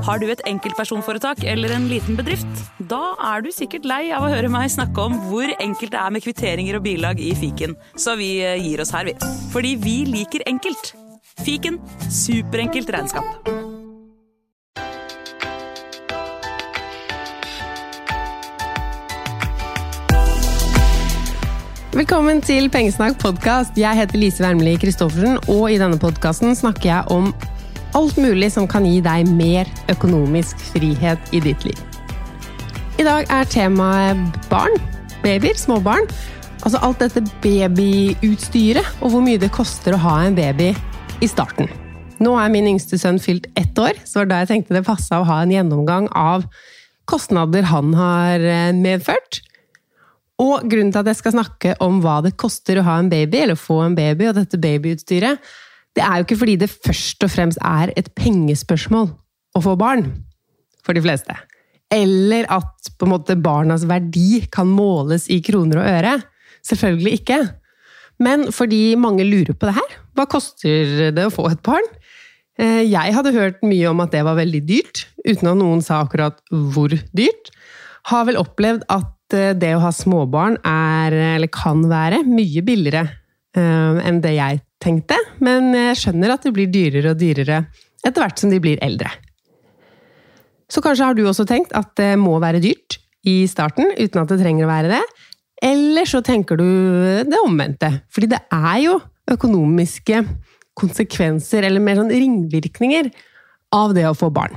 Har du et enkeltpersonforetak eller en liten bedrift? Da er du sikkert lei av å høre meg snakke om hvor enkelt det er med kvitteringer og bilag i fiken, så vi eh, gir oss her, vi. Fordi vi liker enkelt. Fiken superenkelt regnskap. Velkommen til Pengesnakk podkast. Jeg heter Lise Wermelie Christoffersen, og i denne podkasten snakker jeg om alt mulig som kan gi deg mer økonomisk frihet i ditt liv. I dag er temaet barn. Babyer. Småbarn. Altså alt dette babyutstyret, og hvor mye det koster å ha en baby i starten. Nå er min yngste sønn fylt ett år, så var da jeg tenkte det passa å ha en gjennomgang av kostnader han har eh, medført. Og grunnen til at jeg skal snakke om hva det koster å ha en baby, eller få en baby, og dette babyutstyret, det er jo ikke fordi det først og fremst er et pengespørsmål å få barn, for de fleste. Eller at på en måte barnas verdi kan måles i kroner og øre. Selvfølgelig ikke. Men fordi mange lurer på det her. Hva koster det å få et barn? Eh, jeg hadde hørt mye om at det var veldig dyrt, uten at noen sa akkurat hvor dyrt. Har vel opplevd at eh, det å ha småbarn er, eller kan være, mye billigere eh, enn det jeg tenkte, men jeg skjønner at det blir dyrere og dyrere etter hvert som de blir eldre. Så kanskje har du også tenkt at det må være dyrt i starten, uten at det trenger å være det. Eller så tenker du det omvendte. Fordi det er jo økonomiske konsekvenser, eller mer sånn ringvirkninger, av det å få barn.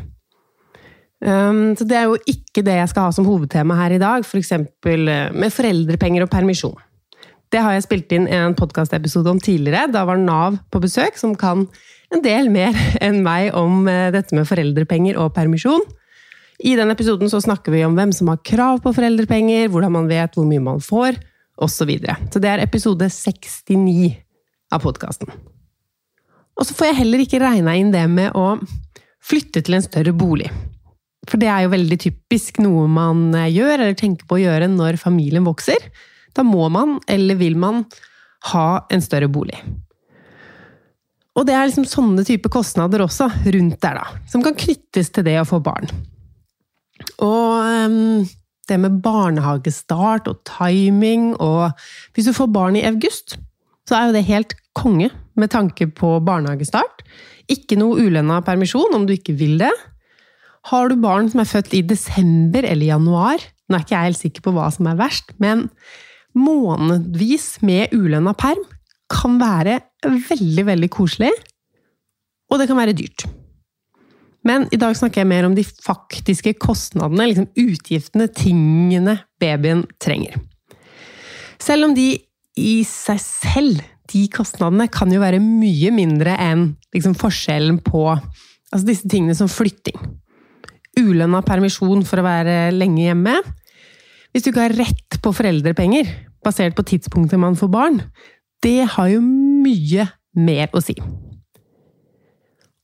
Um, så det er jo ikke det jeg skal ha som hovedtema her i dag, f.eks. For eh, med foreldrepenger og permisjon. Det har jeg spilt inn en podkastepisode om tidligere. Da var Nav på besøk, som kan en del mer enn meg om eh, dette med foreldrepenger og permisjon. I den episoden så snakker vi om hvem som har krav på foreldrepenger, hvordan man vet hvor mye man får, osv. Så, videre. så det er episode 69 av podkasten. Og så får jeg heller ikke regna inn det med å flytte til en større bolig. For det er jo veldig typisk noe man eh, gjør, eller tenker på å gjøre når familien vokser. Da må man, eller vil man, ha en større bolig. Og det er liksom sånne type kostnader også rundt der, da. Som kan knyttes til det å få barn. Og um, det med barnehagestart og timing og Hvis du får barn i august, så er jo det helt konge med tanke på barnehagestart. Ikke noe ulønna permisjon om du ikke vil det. Har du barn som er født i desember eller januar Nå er ikke jeg helt sikker på hva som er verst, men månedvis med ulønna perm kan være veldig, veldig koselig, og det kan være dyrt. Men i dag snakker jeg mer om de faktiske kostnadene, liksom utgiftene, tingene babyen trenger. Selv om de i seg selv, de kostnadene, kan jo være mye mindre enn liksom forskjellen på altså disse tingene som flytting. Ulønna permisjon for å være lenge hjemme, hvis du ikke har rett på foreldrepenger, basert på tidspunktet man får barn, det har jo mye mer å si.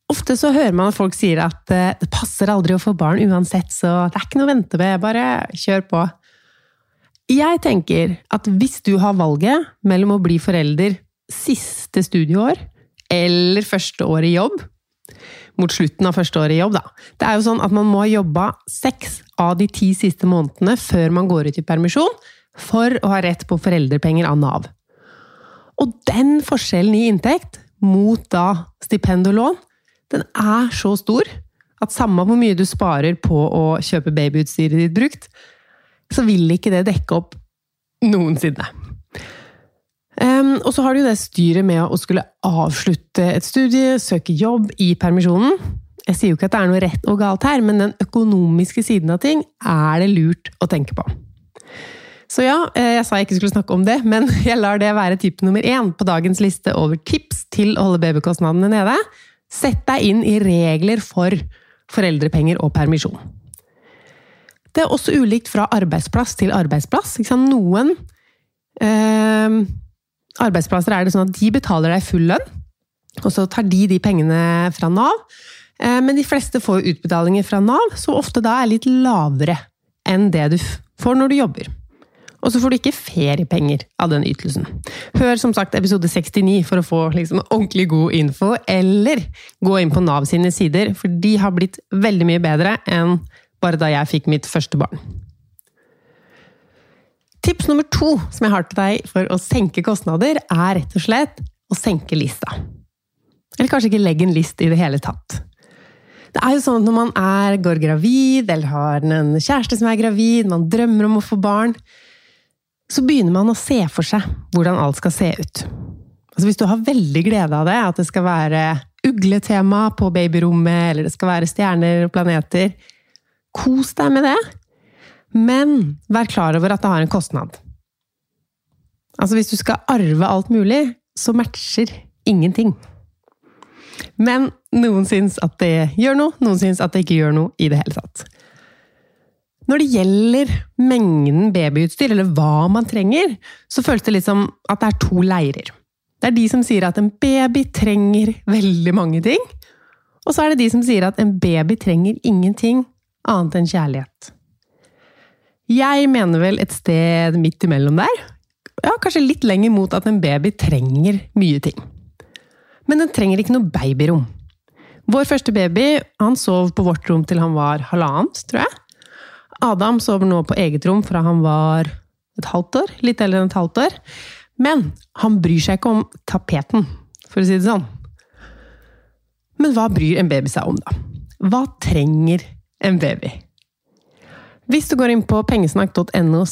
Ofte så hører man at folk sier at eh, det passer aldri å få barn uansett, så det er ikke noe å vente med, bare kjør på. Jeg tenker at hvis du har valget mellom å bli forelder siste studieår eller første år i jobb, mot slutten av første år i jobb, da. Det er jo sånn at man må ha jobba seks av de ti siste månedene før man går ut i permisjon, for å ha rett på foreldrepenger av Nav. Og den forskjellen i inntekt mot da stipend og lån, den er så stor at samme hvor mye du sparer på å kjøpe babyutstyret ditt brukt, så vil ikke det dekke opp noensinne. Um, og så har du jo det styret med å skulle avslutte et studie, søke jobb i permisjonen. Jeg sier jo ikke at det er noe rett og galt her, men den økonomiske siden av ting er det lurt å tenke på. Så ja, eh, jeg sa jeg ikke skulle snakke om det, men jeg lar det være type nummer én på dagens liste over tips til å holde babykostnadene nede. Sett deg inn i regler for foreldrepenger og permisjon. Det er også ulikt fra arbeidsplass til arbeidsplass. Noen eh, arbeidsplasser er det sånn at de betaler deg full lønn, og så tar de de pengene fra Nav. Eh, men de fleste får utbetalinger fra Nav, som ofte da er litt lavere enn det du får når du jobber. Og så får du ikke feriepenger av den ytelsen. Hør som sagt episode 69 for å få liksom, ordentlig god info, eller gå inn på Nav sine sider, for de har blitt veldig mye bedre enn bare da jeg fikk mitt første barn. Tips nummer to som jeg har til deg for å senke kostnader, er rett og slett å senke lista. Eller kanskje ikke legge en list i det hele tatt. Det er jo sånn at når man er, går gravid, eller har en kjæreste som er gravid, man drømmer om å få barn, så begynner man å se for seg hvordan alt skal se ut. Altså hvis du har veldig glede av det, at det skal være ugletema på babyrommet, eller det skal være stjerner og planeter, kos deg med det. Men vær klar over at det har en kostnad. Altså hvis du skal arve alt mulig, så matcher ingenting. Men noen syns at det gjør noe, noen syns at det ikke gjør noe i det hele tatt. Når det gjelder mengden babyutstyr, eller hva man trenger, så føles det litt som at det er to leirer. Det er de som sier at en baby trenger veldig mange ting, og så er det de som sier at en baby trenger ingenting annet enn kjærlighet. Jeg mener vel et sted midt imellom der. Ja, kanskje litt lenger mot at en baby trenger mye ting. Men den trenger ikke noe babyrom. Vår første baby han sov på vårt rom til han var halvannet, tror jeg. Adam sover nå på eget rom fra han var et halvt år. Litt eldre enn et halvt år. Men han bryr seg ikke om tapeten, for å si det sånn. Men hva bryr en baby seg om, da? Hva trenger en baby? Hvis du går inn på pengesnakk.no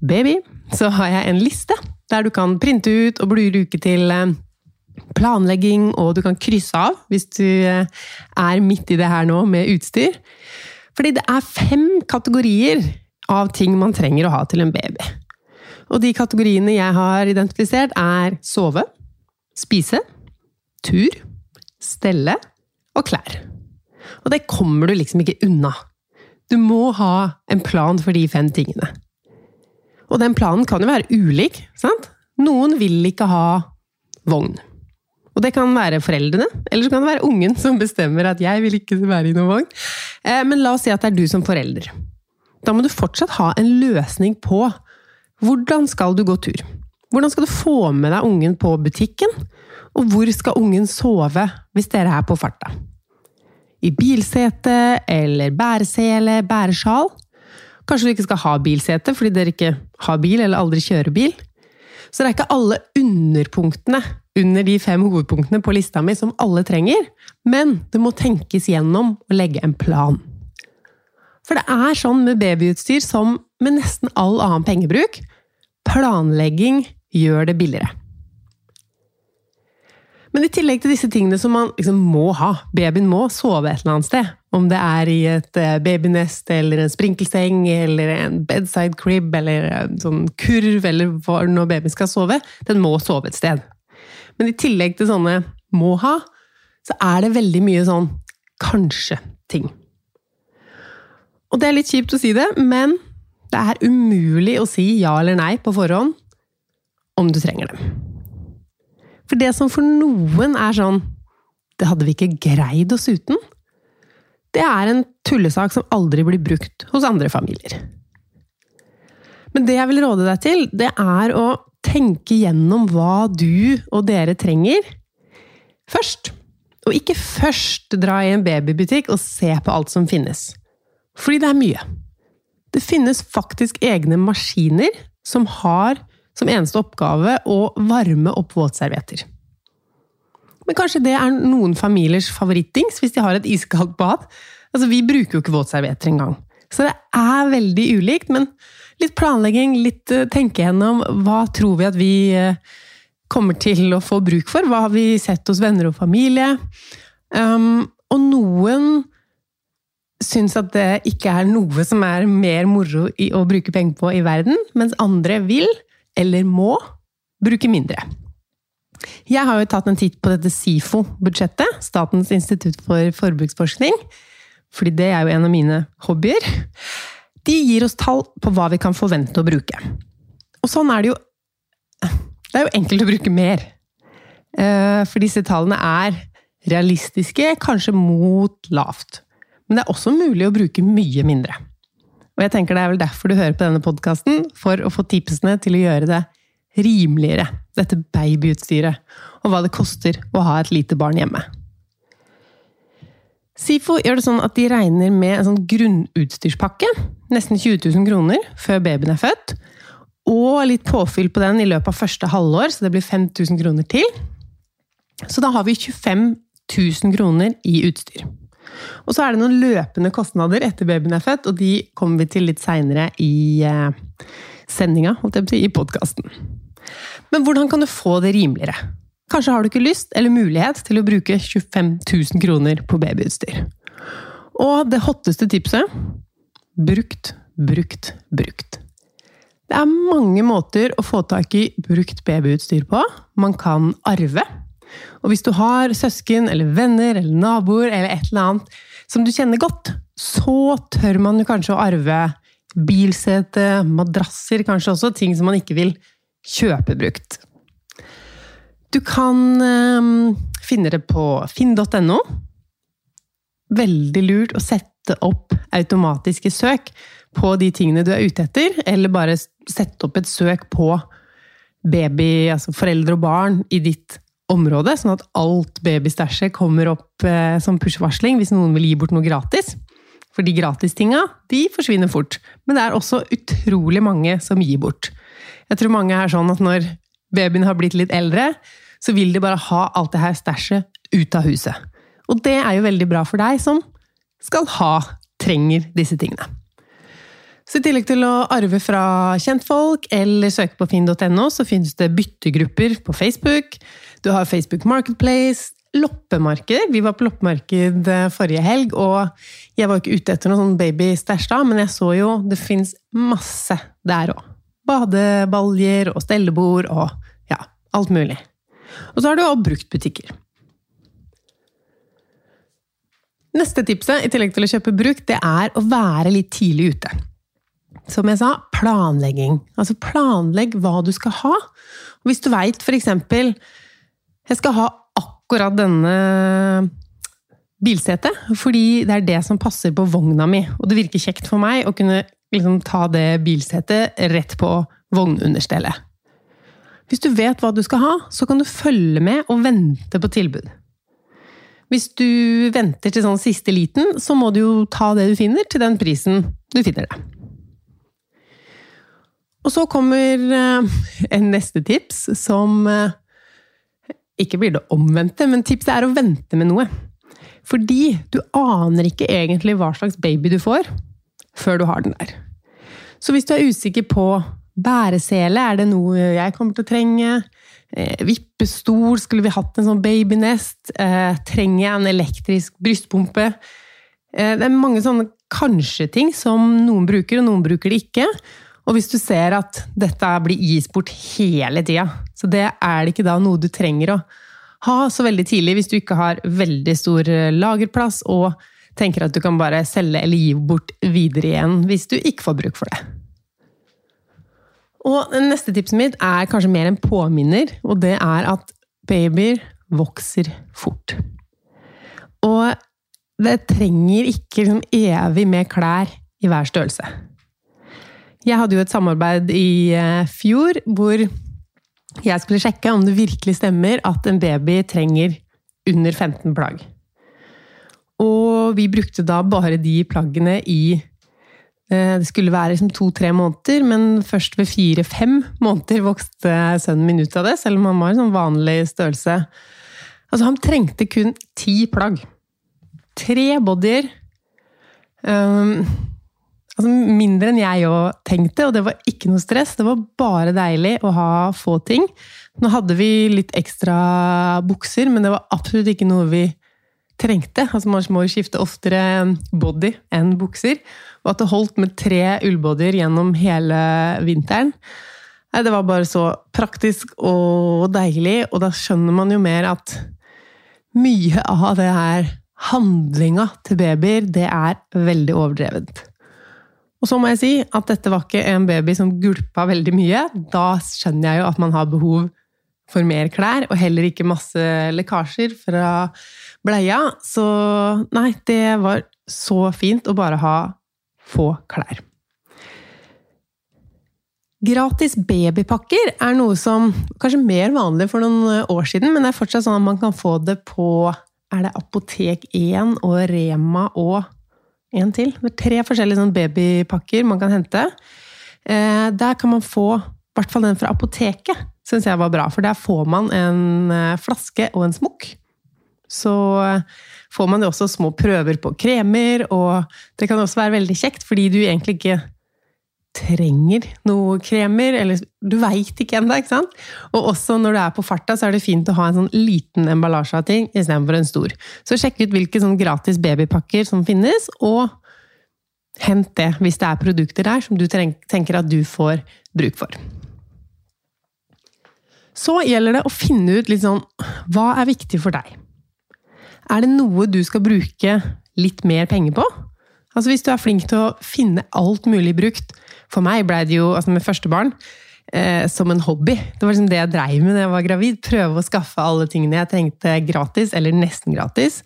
baby, så har jeg en liste der du kan printe ut og bruke til eh, planlegging, og du kan krysse av hvis du eh, er midt i det her nå med utstyr. Fordi det er fem kategorier av ting man trenger å ha til en baby. Og de kategoriene jeg har identifisert, er sove, spise, tur, stelle og klær. Og det kommer du liksom ikke unna. Du må ha en plan for de fem tingene. Og den planen kan jo være ulik, sant? Noen vil ikke ha vogn. Og det kan være foreldrene, eller så kan det være ungen som bestemmer at 'jeg vil ikke være i noen vogn'. Eh, men la oss si at det er du som forelder. Da må du fortsatt ha en løsning på hvordan skal du gå tur. Hvordan skal du få med deg ungen på butikken? Og hvor skal ungen sove hvis dere er på farta? I bilsete eller bæresele, bæresjal? Kanskje du ikke skal ha bilsete fordi dere ikke har bil eller aldri kjører bil? Så det er ikke alle underpunktene under de fem hovedpunktene på lista mi som alle trenger, men det må tenkes gjennom å legge en plan. For det er sånn med babyutstyr som med nesten all annen pengebruk. Planlegging gjør det billigere. Men i tillegg til disse tingene som man liksom må ha Babyen må sove et eller annet sted. Om det er i et eh, babynest eller en sprinkelseng eller en bedside crib eller en sånn kurv eller når babyen skal sove. Den må sove et sted. Men i tillegg til sånne må ha, så er det veldig mye sånn kanskje-ting. Og det er litt kjipt å si det, men det er umulig å si ja eller nei på forhånd om du trenger dem. For det som for noen er sånn Det hadde vi ikke greid oss uten. Det er en tullesak som aldri blir brukt hos andre familier. Men det jeg vil råde deg til, det er å tenke gjennom hva du og dere trenger først. Og ikke først dra i en babybutikk og se på alt som finnes. Fordi det er mye. Det finnes faktisk egne maskiner som har som eneste oppgave å varme opp våtservietter. Men kanskje det er noen familiers favorittings hvis de har et iskaldt bad? Altså, Vi bruker jo ikke våtservietter engang. Så det er veldig ulikt, men litt planlegging, litt uh, tenke gjennom hva tror vi at vi uh, kommer til å få bruk for? Hva har vi sett hos venner og familie? Um, og noen syns at det ikke er noe som er mer moro å bruke penger på i verden, mens andre vil, eller må, bruke mindre. Jeg har jo tatt en titt på dette SIFO-budsjettet, Statens institutt for forbruksforskning, fordi det er jo en av mine hobbyer. De gir oss tall på hva vi kan forvente å bruke. Og sånn er det jo Det er jo enkelt å bruke mer. Eh, for disse tallene er realistiske, kanskje mot lavt. Men det er også mulig å bruke mye mindre. Og jeg tenker det er vel derfor du hører på denne podkasten, for å få tipsene til å gjøre det rimeligere, dette babyutstyret, og hva det koster å ha et lite barn hjemme. SIFO gjør det sånn at de regner med en sånn grunnutstyrspakke, nesten 20 000 kroner, før babyen er født, og litt påfyll på den i løpet av første halvår, så det blir 5000 kroner til. Så da har vi 25 000 kroner i utstyr. Og så er det noen løpende kostnader etter babyen er født, og de kommer vi til litt seinere i eh, sendinga, holdt jeg på å si, i podkasten. Men hvordan kan du få det rimeligere? Kanskje har du ikke lyst eller mulighet til å bruke 25 000 kroner på babyutstyr. Og det hotteste tipset brukt, brukt, brukt. Det er mange måter å få tak i brukt babyutstyr på. Man kan arve. Og hvis du har søsken eller venner eller naboer eller et eller annet som du kjenner godt, så tør man jo kanskje å arve bilsete, madrasser, kanskje også, ting som man ikke vil kjøpe brukt. Du kan um, finne det på finn.no. Veldig lurt å sette opp automatiske søk på de tingene du er ute etter, eller bare sette opp et søk på baby, altså foreldre og barn, i ditt område, sånn at alt babystæsjet kommer opp eh, som push-varsling hvis noen vil gi bort noe gratis. For de gratistinga de forsvinner fort, men det er også utrolig mange som gir bort. Jeg tror mange er sånn at når babyen har blitt litt eldre, så vil de bare ha alt det her stæsjet ut av huset. Og det er jo veldig bra for deg som skal ha, trenger disse tingene. Så I tillegg til å arve fra kjentfolk eller søke på finn.no, så finnes det byttegrupper på Facebook. Du har Facebook Marketplace, loppemarkeder. Vi var på loppemarked eh, forrige helg, og jeg var ikke ute etter noen sånn babystæsj da, men jeg så jo det fins masse der òg. Badebaljer og stellebord og ja, alt mulig. Og så har du òg bruktbutikker. Neste tipset, i tillegg til å kjøpe brukt, det er å være litt tidlig ute. Som jeg sa, planlegging. Altså planlegg hva du skal ha. Hvis du veit eksempel jeg skal ha akkurat denne bilsetet, fordi det er det som passer på vogna mi. Og det virker kjekt for meg å kunne liksom ta det bilsetet rett på vognunderstellet. Hvis du vet hva du skal ha, så kan du følge med og vente på tilbud. Hvis du venter til sånn siste liten, så må du jo ta det du finner, til den prisen du finner det. Og så kommer eh, en neste tips, som eh, ikke blir det omvendte, men tipset er å vente med noe. Fordi du aner ikke egentlig hva slags baby du får, før du har den der. Så hvis du er usikker på bæresele, er det noe jeg kommer til å trenge? Eh, vippestol, skulle vi hatt en sånn babynest? Eh, trenger jeg en elektrisk brystpumpe? Eh, det er mange sånne kanskje-ting som noen bruker, og noen bruker det ikke. Og hvis du ser at dette blir gis bort hele tida, så det er det ikke da noe du trenger å ha så veldig tidlig hvis du ikke har veldig stor eh, lagerplass og tenker at du kan bare selge eller gi bort videre igjen hvis du ikke får bruk for det. Og neste tipset mitt er kanskje mer en påminner, og det er at babyer vokser fort. Og det trenger ikke liksom evig med klær i hver størrelse. Jeg hadde jo et samarbeid i eh, fjor hvor jeg skulle sjekke om det virkelig stemmer at en baby trenger under 15 plagg. Og vi brukte da bare de plaggene i det skulle være liksom to-tre måneder, men først ved fire-fem måneder vokste sønnen min ut av det, selv om han var en sånn vanlig størrelse. Altså, han trengte kun ti plagg. Tre bodyer. Um, altså mindre enn jeg òg tenkte, og det var ikke noe stress. Det var bare deilig å ha få ting. Nå hadde vi litt ekstra bukser, men det var absolutt ikke noe vi trengte. Altså Man må skifte oftere body enn bukser. Og at det holdt med tre ullbodyer gjennom hele vinteren. Det var bare så praktisk og deilig, og da skjønner man jo mer at mye av det her handlinga til babyer, det er veldig overdrevet. Og så må jeg si at dette var ikke en baby som gulpa veldig mye. Da skjønner jeg jo at man har behov for mer klær, og heller ikke masse lekkasjer fra bleia. Så nei, det var så fint å bare ha få klær. Gratis babypakker er noe som kanskje mer vanlig for noen år siden, men det er fortsatt sånn at man kan få det på er det Apotek 1 og Rema og en til. Det er tre forskjellige sånn babypakker man kan hente. Eh, der kan man få i hvert fall den fra apoteket, syns jeg var bra. For der får man en eh, flaske og en smokk. Så eh, får man jo også små prøver på kremer, og det kan også være veldig kjekt, fordi du egentlig ikke trenger noe kremer, eller du veit ikke ennå, ikke sant? Og også når du er på farta, så er det fint å ha en sånn liten emballasje av ting istedenfor en stor. Så sjekk ut hvilke sånn gratis babypakker som finnes, og hent det hvis det er produkter der som du tenker at du får bruk for. Så gjelder det å finne ut litt sånn Hva er viktig for deg? Er det noe du skal bruke litt mer penger på? Altså Hvis du er flink til å finne alt mulig brukt For meg blei det jo, altså med første barn, eh, som en hobby. Det var liksom det jeg dreiv med da jeg var gravid. Prøve å skaffe alle tingene jeg trengte gratis, eller nesten gratis.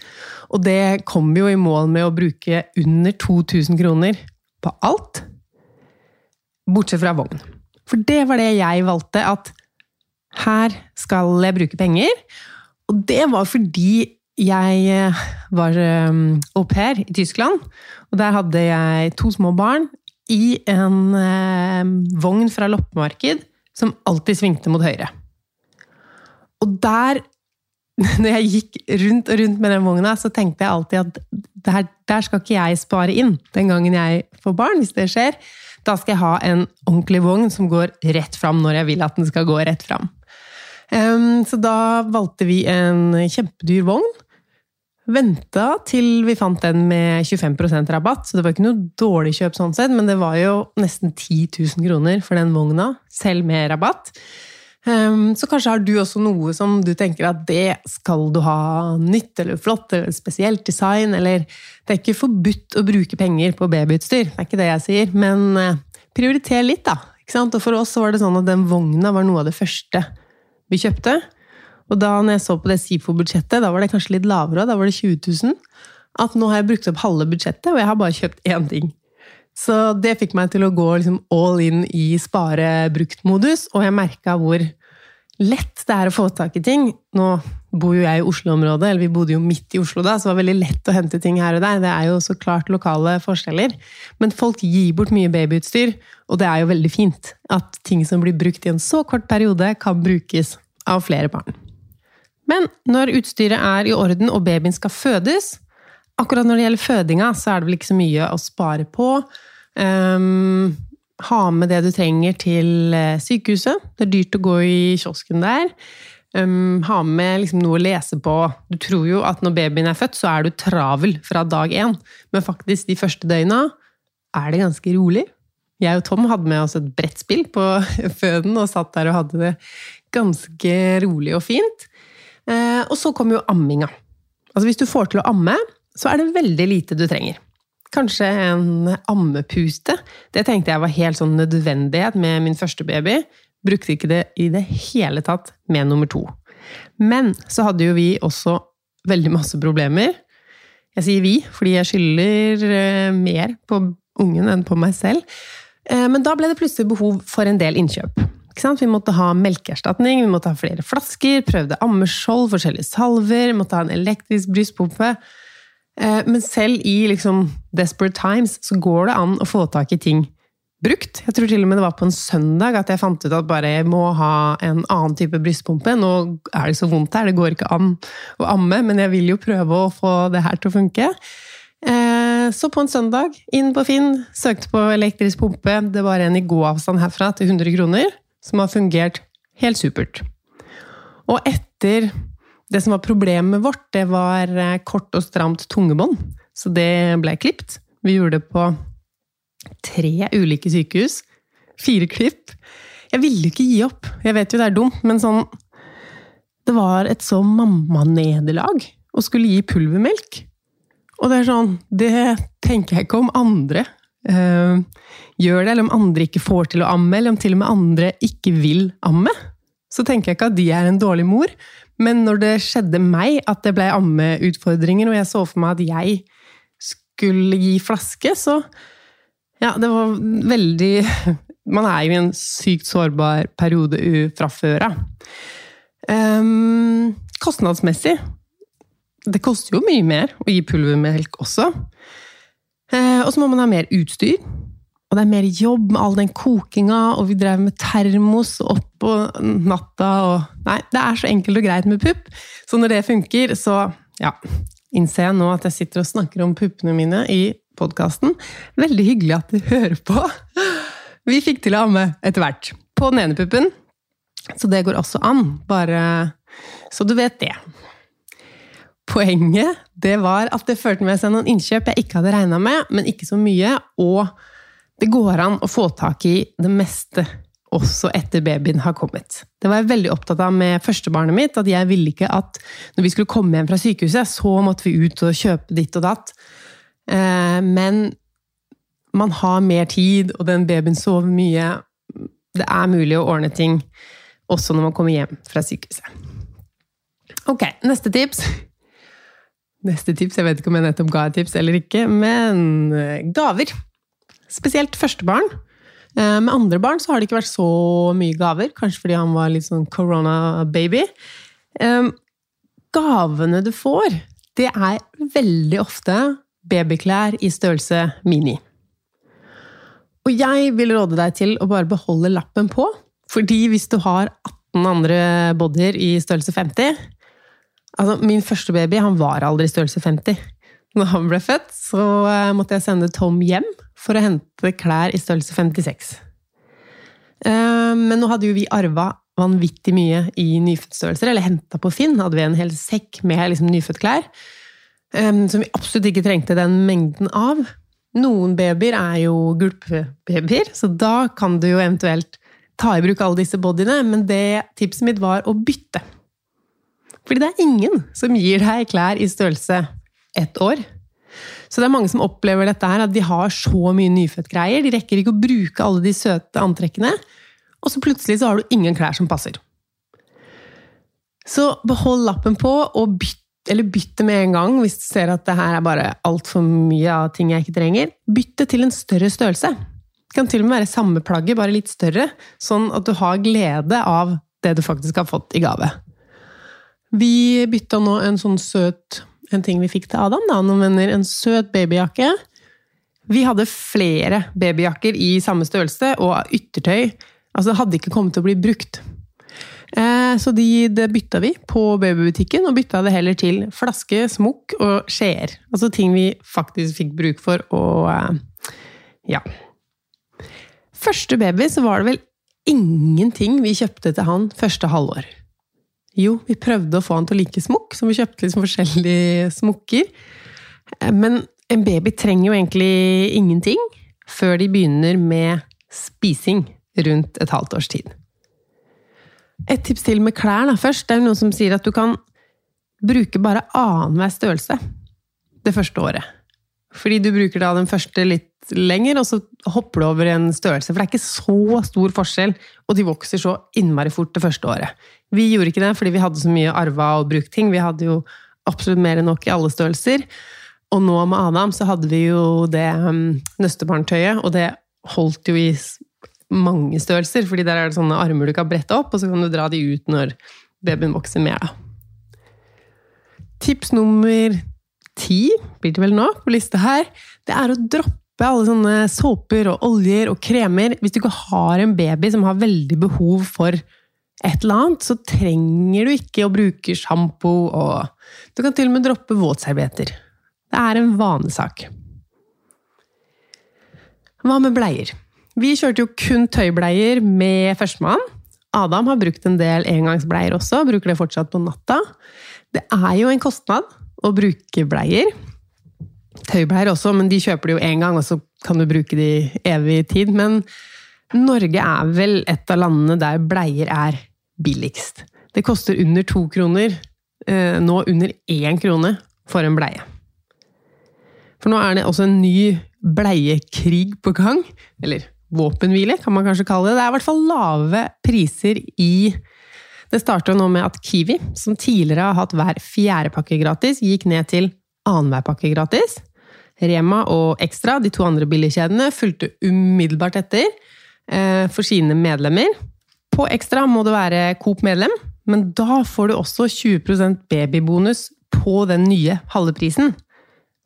Og det kom jo i mål med å bruke under 2000 kroner på alt. Bortsett fra vogn. For det var det jeg valgte, at her skal jeg bruke penger. Og det var fordi jeg eh, var um, au pair i Tyskland, og der hadde jeg to små barn i en um, vogn fra loppemarked som alltid svingte mot høyre. Og der, når jeg gikk rundt og rundt med den vogna, så tenkte jeg alltid at der, der skal ikke jeg spare inn den gangen jeg får barn, hvis det skjer. Da skal jeg ha en ordentlig vogn som går rett fram når jeg vil at den skal gå rett fram. Så da valgte vi en kjempedyr vogn Venta til vi fant den med 25% rabatt, så det var ikke noe dårlig kjøp sånn sett, men det var jo nesten 10 000 kroner for den vogna, selv med rabatt. Ehm, så kanskje har du også noe som du tenker at det skal du ha nytt eller flott eller spesielt design, eller Det er ikke forbudt å bruke penger på babyutstyr, det er ikke det jeg sier, men eh, prioriter litt, da. Og for oss var det sånn at den vogna var noe av det første vi kjøpte. Og da når jeg så på det SIFO-budsjettet, da var det kanskje litt lavere, da var det 20 000. At nå har jeg brukt opp halve budsjettet, og jeg har bare kjøpt én ting. Så det fikk meg til å gå liksom all in i spare-brukt-modus, og jeg merka hvor lett det er å få tak i ting. Nå bor jo jeg i Oslo-området, eller vi bodde jo midt i Oslo da, så det var veldig lett å hente ting her og der. Det er jo så klart lokale forskjeller. Men folk gir bort mye babyutstyr, og det er jo veldig fint at ting som blir brukt i en så kort periode, kan brukes av flere barn. Men når utstyret er i orden og babyen skal fødes Akkurat når det gjelder fødinga, så er det vel ikke så mye å spare på. Um, ha med det du trenger til eh, sykehuset. Det er dyrt å gå i kiosken der. Um, ha med liksom noe å lese på. Du tror jo at når babyen er født, så er du travel fra dag én. Men faktisk, de første døgna er det ganske rolig. Jeg og Tom hadde med oss et brettspill på føden og satt der og hadde det ganske rolig og fint. Eh, og så kommer jo amminga. Altså Hvis du får til å amme, så er det veldig lite du trenger. Kanskje en ammepuste. Det tenkte jeg var helt sånn nødvendighet med min første baby. Brukte ikke det i det hele tatt med nummer to. Men så hadde jo vi også veldig masse problemer. Jeg sier vi, fordi jeg skylder eh, mer på ungen enn på meg selv. Eh, men da ble det plutselig behov for en del innkjøp. Vi måtte ha melkeerstatning, vi måtte ha flere flasker, prøvde ammeskjold, forskjellige salver, måtte ha en elektrisk brystpumpe. Eh, men selv i liksom desperate times så går det an å få tak i ting brukt. Jeg tror til og med det var på en søndag at jeg fant ut at bare jeg må ha en annen type brystpumpe. Nå er det så vondt her, det går ikke an å amme, men jeg vil jo prøve å få det her til å funke. Eh, så på en søndag, inn på Finn, søkte på elektrisk pumpe. Det var en i gåavstand herfra til 100 kroner, som har fungert helt supert. Og etter det som var problemet vårt, det var eh, kort og stramt tungebånd. Så det ble klipt. Vi gjorde det på tre ulike sykehus. Fire klipp. Jeg ville ikke gi opp. Jeg vet jo det er dumt, men sånn Det var et så mammanederlag å skulle gi pulvermelk. Og det er sånn Det tenker jeg ikke om andre uh, gjør det, eller om andre ikke får til å amme, eller om til og med andre ikke vil amme. Så tenker jeg ikke at de er en dårlig mor. Men når det skjedde meg at det ble ammeutfordringer, og jeg så for meg at jeg skulle gi flaske, så ja, det var veldig Man er jo i en sykt sårbar periode fra før av. Um, kostnadsmessig Det koster jo mye mer å gi pulvermelk også. Uh, og så må man ha mer utstyr. Og det er mer jobb med all den kokinga, og vi drev med termos opp på natta og Nei, det er så enkelt og greit med pupp. Så når det funker, så ja, innser jeg nå at jeg sitter og snakker om puppene mine i podkasten. Veldig hyggelig at du hører på. Vi fikk til å amme etter hvert. På den ene puppen. Så det går også an. Bare så du vet det. Poenget det var at det førte med seg noen innkjøp jeg ikke hadde regna med, men ikke så mye. Og det går an å få tak i det meste også etter babyen har kommet. Det var jeg veldig opptatt av med førstebarnet mitt. At jeg ville ikke at når vi skulle komme hjem fra sykehuset, så måtte vi ut og kjøpe ditt og datt. Eh, men man har mer tid, og den babyen sover mye. Det er mulig å ordne ting også når man kommer hjem fra sykehuset. Ok, neste tips. Neste tips, Jeg vet ikke om jeg nettopp ga et tips eller ikke, men eh, gaver. Spesielt første barn. Eh, med andre barn så har det ikke vært så mye gaver, kanskje fordi han var litt sånn corona-baby. Gavene du får, det er veldig ofte babyklær i størrelse mini. Og jeg vil råde deg til å bare beholde lappen på, fordi hvis du har 18 andre bodyer i størrelse 50 Altså, min første baby han var aldri i størrelse 50. Når han ble født, så eh, måtte jeg sende Tom hjem for å hente klær i størrelse 56. Eh, men nå hadde jo vi arva vanvittig mye i nyfødtstørrelser, eller henta på Finn. Hadde vi en hel sekk med liksom, nyfødtklær. Som vi absolutt ikke trengte den mengden av. Noen babyer er jo gulpebabyer, så da kan du jo eventuelt ta i bruk alle disse bodyene, men det tipset mitt var å bytte. Fordi det er ingen som gir deg klær i størrelse ett år. Så det er mange som opplever dette her, at de har så mye nyfødtgreier. De rekker ikke å bruke alle de søte antrekkene, og så plutselig så har du ingen klær som passer. Så behold lappen på, og bytt eller bytte med en gang hvis du ser at det her er bare altfor mye av ting jeg ikke trenger. Bytt det til en større størrelse. Det kan til og med være samme plagget, bare litt større. Sånn at du har glede av det du faktisk har fått i gave. Vi bytta nå en sånn søt En ting vi fikk til Adam, da, noen venner. En søt babyjakke. Vi hadde flere babyjakker i samme størrelse, og yttertøy. Altså, det hadde ikke kommet til å bli brukt. Eh, så de, det bytta vi på babybutikken, og bytta det heller til flaske, smokk og skjeer. Altså ting vi faktisk fikk bruk for, og eh, ja. Første baby så var det vel ingenting vi kjøpte til han første halvår. Jo, vi prøvde å få han til å like smokk, så vi kjøpte liksom forskjellige smokker. Eh, men en baby trenger jo egentlig ingenting før de begynner med spising rundt et halvt års tid. Et tips til med klær da, først. Det er noen som sier at du kan bruke bare annenhver størrelse det første året. Fordi du bruker da den første litt lenger, og så hopper du over en størrelse. For det er ikke så stor forskjell, og de vokser så innmari fort det første året. Vi gjorde ikke det fordi vi hadde så mye arva og brukt ting. Vi hadde jo absolutt mer enn nok i alle størrelser. Og nå med Adam så hadde vi jo det um, nøstebarntøyet, og det holdt jo i mange størrelser, fordi der er det sånne armer du kan brette opp, og så kan du dra de ut når babyen vokser mer. Da. Tips nummer ti, blir det vel nå, på lista her, det er å droppe alle sånne såper og oljer og kremer. Hvis du ikke har en baby som har veldig behov for et eller annet, så trenger du ikke å bruke sjampo og Du kan til og med droppe våtservietter. Det er en vanesak. Hva med bleier? Vi kjørte jo kun tøybleier med førstemann. Adam har brukt en del engangsbleier også, bruker det fortsatt på natta. Det er jo en kostnad å bruke bleier. Tøybleier også, men de kjøper de jo én gang, og så kan du bruke de evig tid. Men Norge er vel et av landene der bleier er billigst. Det koster under to kroner, eh, nå under én krone, for en bleie. For nå er det også en ny bleiekrig på gang. Eller våpenhvile, kan man kanskje kalle det. Det er i hvert fall lave priser i Det starter nå med at Kiwi, som tidligere har hatt hver fjerde pakke gratis, gikk ned til annenhver pakke gratis. Rema og Extra, de to andre billigkjedene, fulgte umiddelbart etter eh, for sine medlemmer. På Extra må du være Coop-medlem, men da får du også 20% babybonus på den nye halve prisen.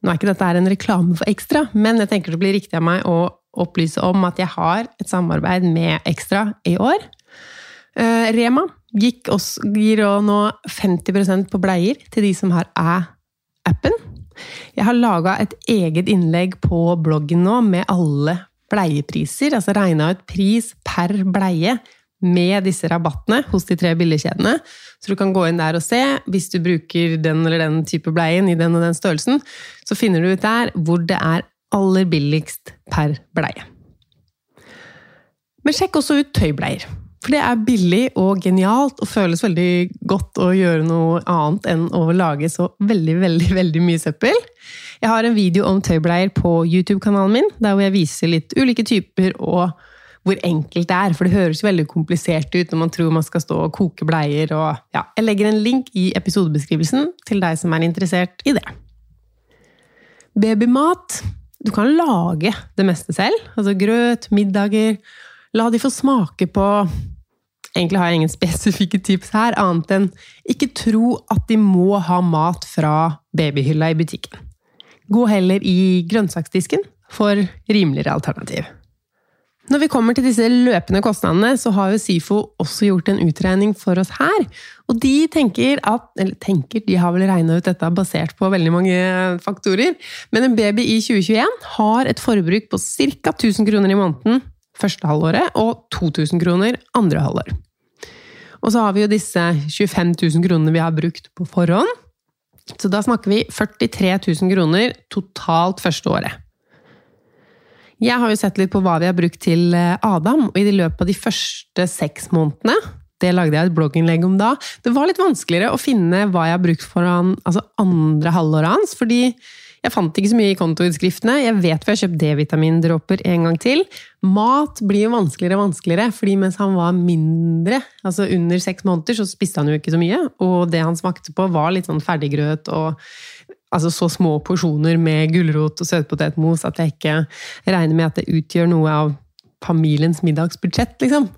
Nå er ikke dette en reklame for Ekstra, men jeg tenker det blir riktig av meg å opplyse om at jeg har et samarbeid med Ekstra i år. Eh, Rema gikk også, gir nå 50% på bleier til de som har Æ-appen. Jeg har laga et eget innlegg på bloggen nå med alle bleiepriser, altså regna ut pris per bleie med disse rabattene hos de tre billigkjedene. Så du kan gå inn der og se. Hvis du bruker den eller den type bleien i den og den størrelsen, så finner du ut der hvor det er aller billigst per bleie. Men sjekk også ut tøybleier. For det er billig og genialt og føles veldig godt å gjøre noe annet enn å lage så veldig, veldig, veldig mye søppel. Jeg har en video om tøybleier på YouTube-kanalen min, der hvor jeg viser litt ulike typer og hvor enkelt det er. For det høres jo veldig komplisert ut når man tror man skal stå og koke bleier. Og, ja, jeg legger en link i episodebeskrivelsen til deg som er interessert i det. Babymat Du kan lage det meste selv. Altså grøt, middager. La de få smake på Egentlig har jeg ingen spesifikke tips her, annet enn ikke tro at de må ha mat fra babyhylla i butikken. Gå heller i grønnsaksdisken for rimeligere alternativ. Når vi kommer til disse løpende kostnadene, så har jo SIFO også gjort en utregning for oss her. Og de tenker at Eller tenker, de har vel regna ut dette basert på veldig mange faktorer. Men en baby i 2021 har et forbruk på ca. 1000 kroner i måneden første halvåret og 2000 kroner andre halvår. Og så har vi jo disse 25 000 kronene vi har brukt på forhånd. Så da snakker vi 43 000 kroner totalt første året. Jeg har jo sett litt på hva vi har brukt til eh, Adam, og i løpet av de første seks månedene det lagde jeg et blogginnlegg om da. Det var litt vanskeligere å finne hva jeg har brukt for han, altså andre halvåret hans, fordi jeg fant ikke så mye i kontoutskriftene. Jeg vet vi har kjøpt D-vitamindråper en gang til. Mat blir jo vanskeligere og vanskeligere, fordi mens han var mindre, altså under seks måneder, så spiste han jo ikke så mye. Og det han smakte på, var litt sånn ferdiggrøt og altså så små porsjoner med gulrot og søtpotetmos at jeg ikke regner med at det utgjør noe av familiens middagsbudsjett, liksom.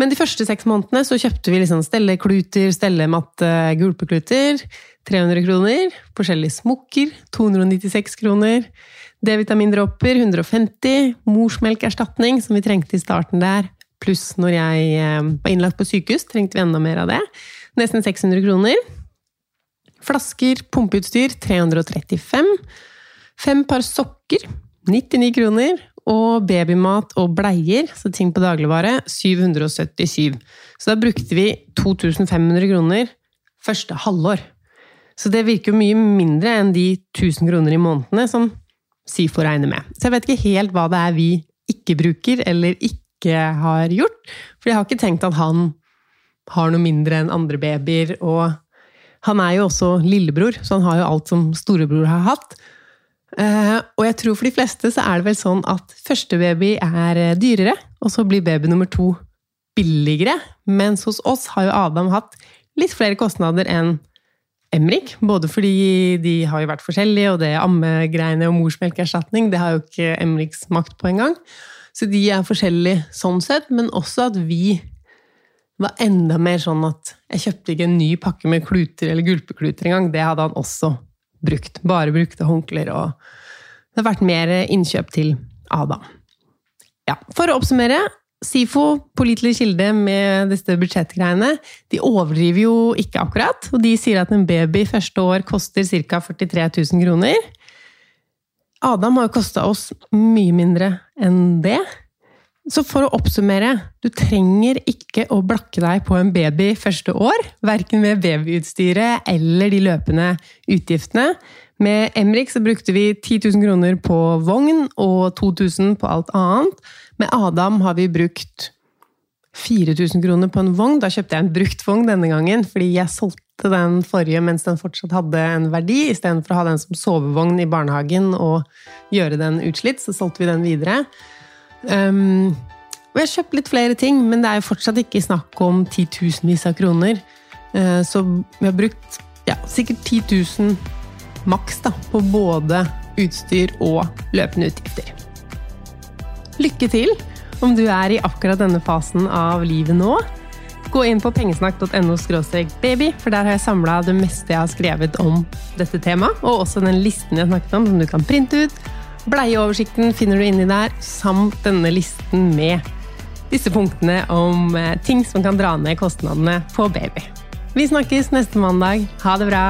Men de første seks månedene så kjøpte vi liksom stellekluter, stellematte, gulpekluter. 300 kroner. Forskjellige smokker. 296 kroner. D-vitamindråper 150. Morsmelkerstatning, som vi trengte i starten der. Pluss når jeg eh, var innlagt på sykehus, trengte vi enda mer av det. Nesten 600 kroner. Flasker, pumpeutstyr 335. Fem par sokker 99 kroner. Og babymat og bleier, så ting på dagligvare, 777. Så da brukte vi 2500 kroner første halvår. Så det virker jo mye mindre enn de 1000 kroner i månedene som SIFO regner med. Så jeg vet ikke helt hva det er vi ikke bruker, eller ikke har gjort. For jeg har ikke tenkt at han har noe mindre enn andre babyer, og han er jo også lillebror, så han har jo alt som storebror har hatt. Eh, og jeg tror for de fleste så er det vel sånn at første baby er eh, dyrere, og så blir baby nummer to billigere. Mens hos oss har jo Adam hatt litt flere kostnader enn Emrik. Både fordi de har jo vært forskjellige, og det ammegreiene og morsmelkerstatning det har jo ikke Emriks makt på engang. Så de er forskjellige sånn sett, men også at vi var enda mer sånn at jeg kjøpte ikke en ny pakke med kluter eller gulpekluter engang. Det hadde han også brukt. Bare brukte håndklær og Det har vært mer innkjøp til Adam. Ja, for å oppsummere. SIFO, pålitelig kilde med disse budsjettgreiene, de overdriver jo ikke akkurat. Og de sier at en baby første år koster ca. 43 000 kroner. Adam har jo kosta oss mye mindre enn det. Så for å oppsummere, du trenger ikke å blakke deg på en baby første år. Verken med babyutstyret eller de løpende utgiftene. Med Emrik så brukte vi 10 000 kroner på vogn og 2000 på alt annet. Med Adam har vi brukt 4000 kroner på en vogn. Da kjøpte jeg en brukt vogn denne gangen, fordi jeg solgte den forrige mens den fortsatt hadde en verdi. Istedenfor å ha den som sovevogn i barnehagen og gjøre den utslitt, så solgte vi den videre. Um, og jeg har kjøpt litt flere ting, men det er jo fortsatt ikke snakk om titusenvis av kroner. Uh, så vi har brukt ja, sikkert 10 000 maks på både utstyr og løpende utgifter. Lykke til om du er i akkurat denne fasen av livet nå. Gå inn på pengesnakk.no baby, for der har jeg samla det meste jeg har skrevet om dette temaet, og også den listen jeg snakket om, som du kan printe ut Bleieoversikten finner du inni der, samt denne listen med disse punktene om eh, ting som kan dra ned kostnadene på baby. Vi snakkes neste mandag. Ha det bra!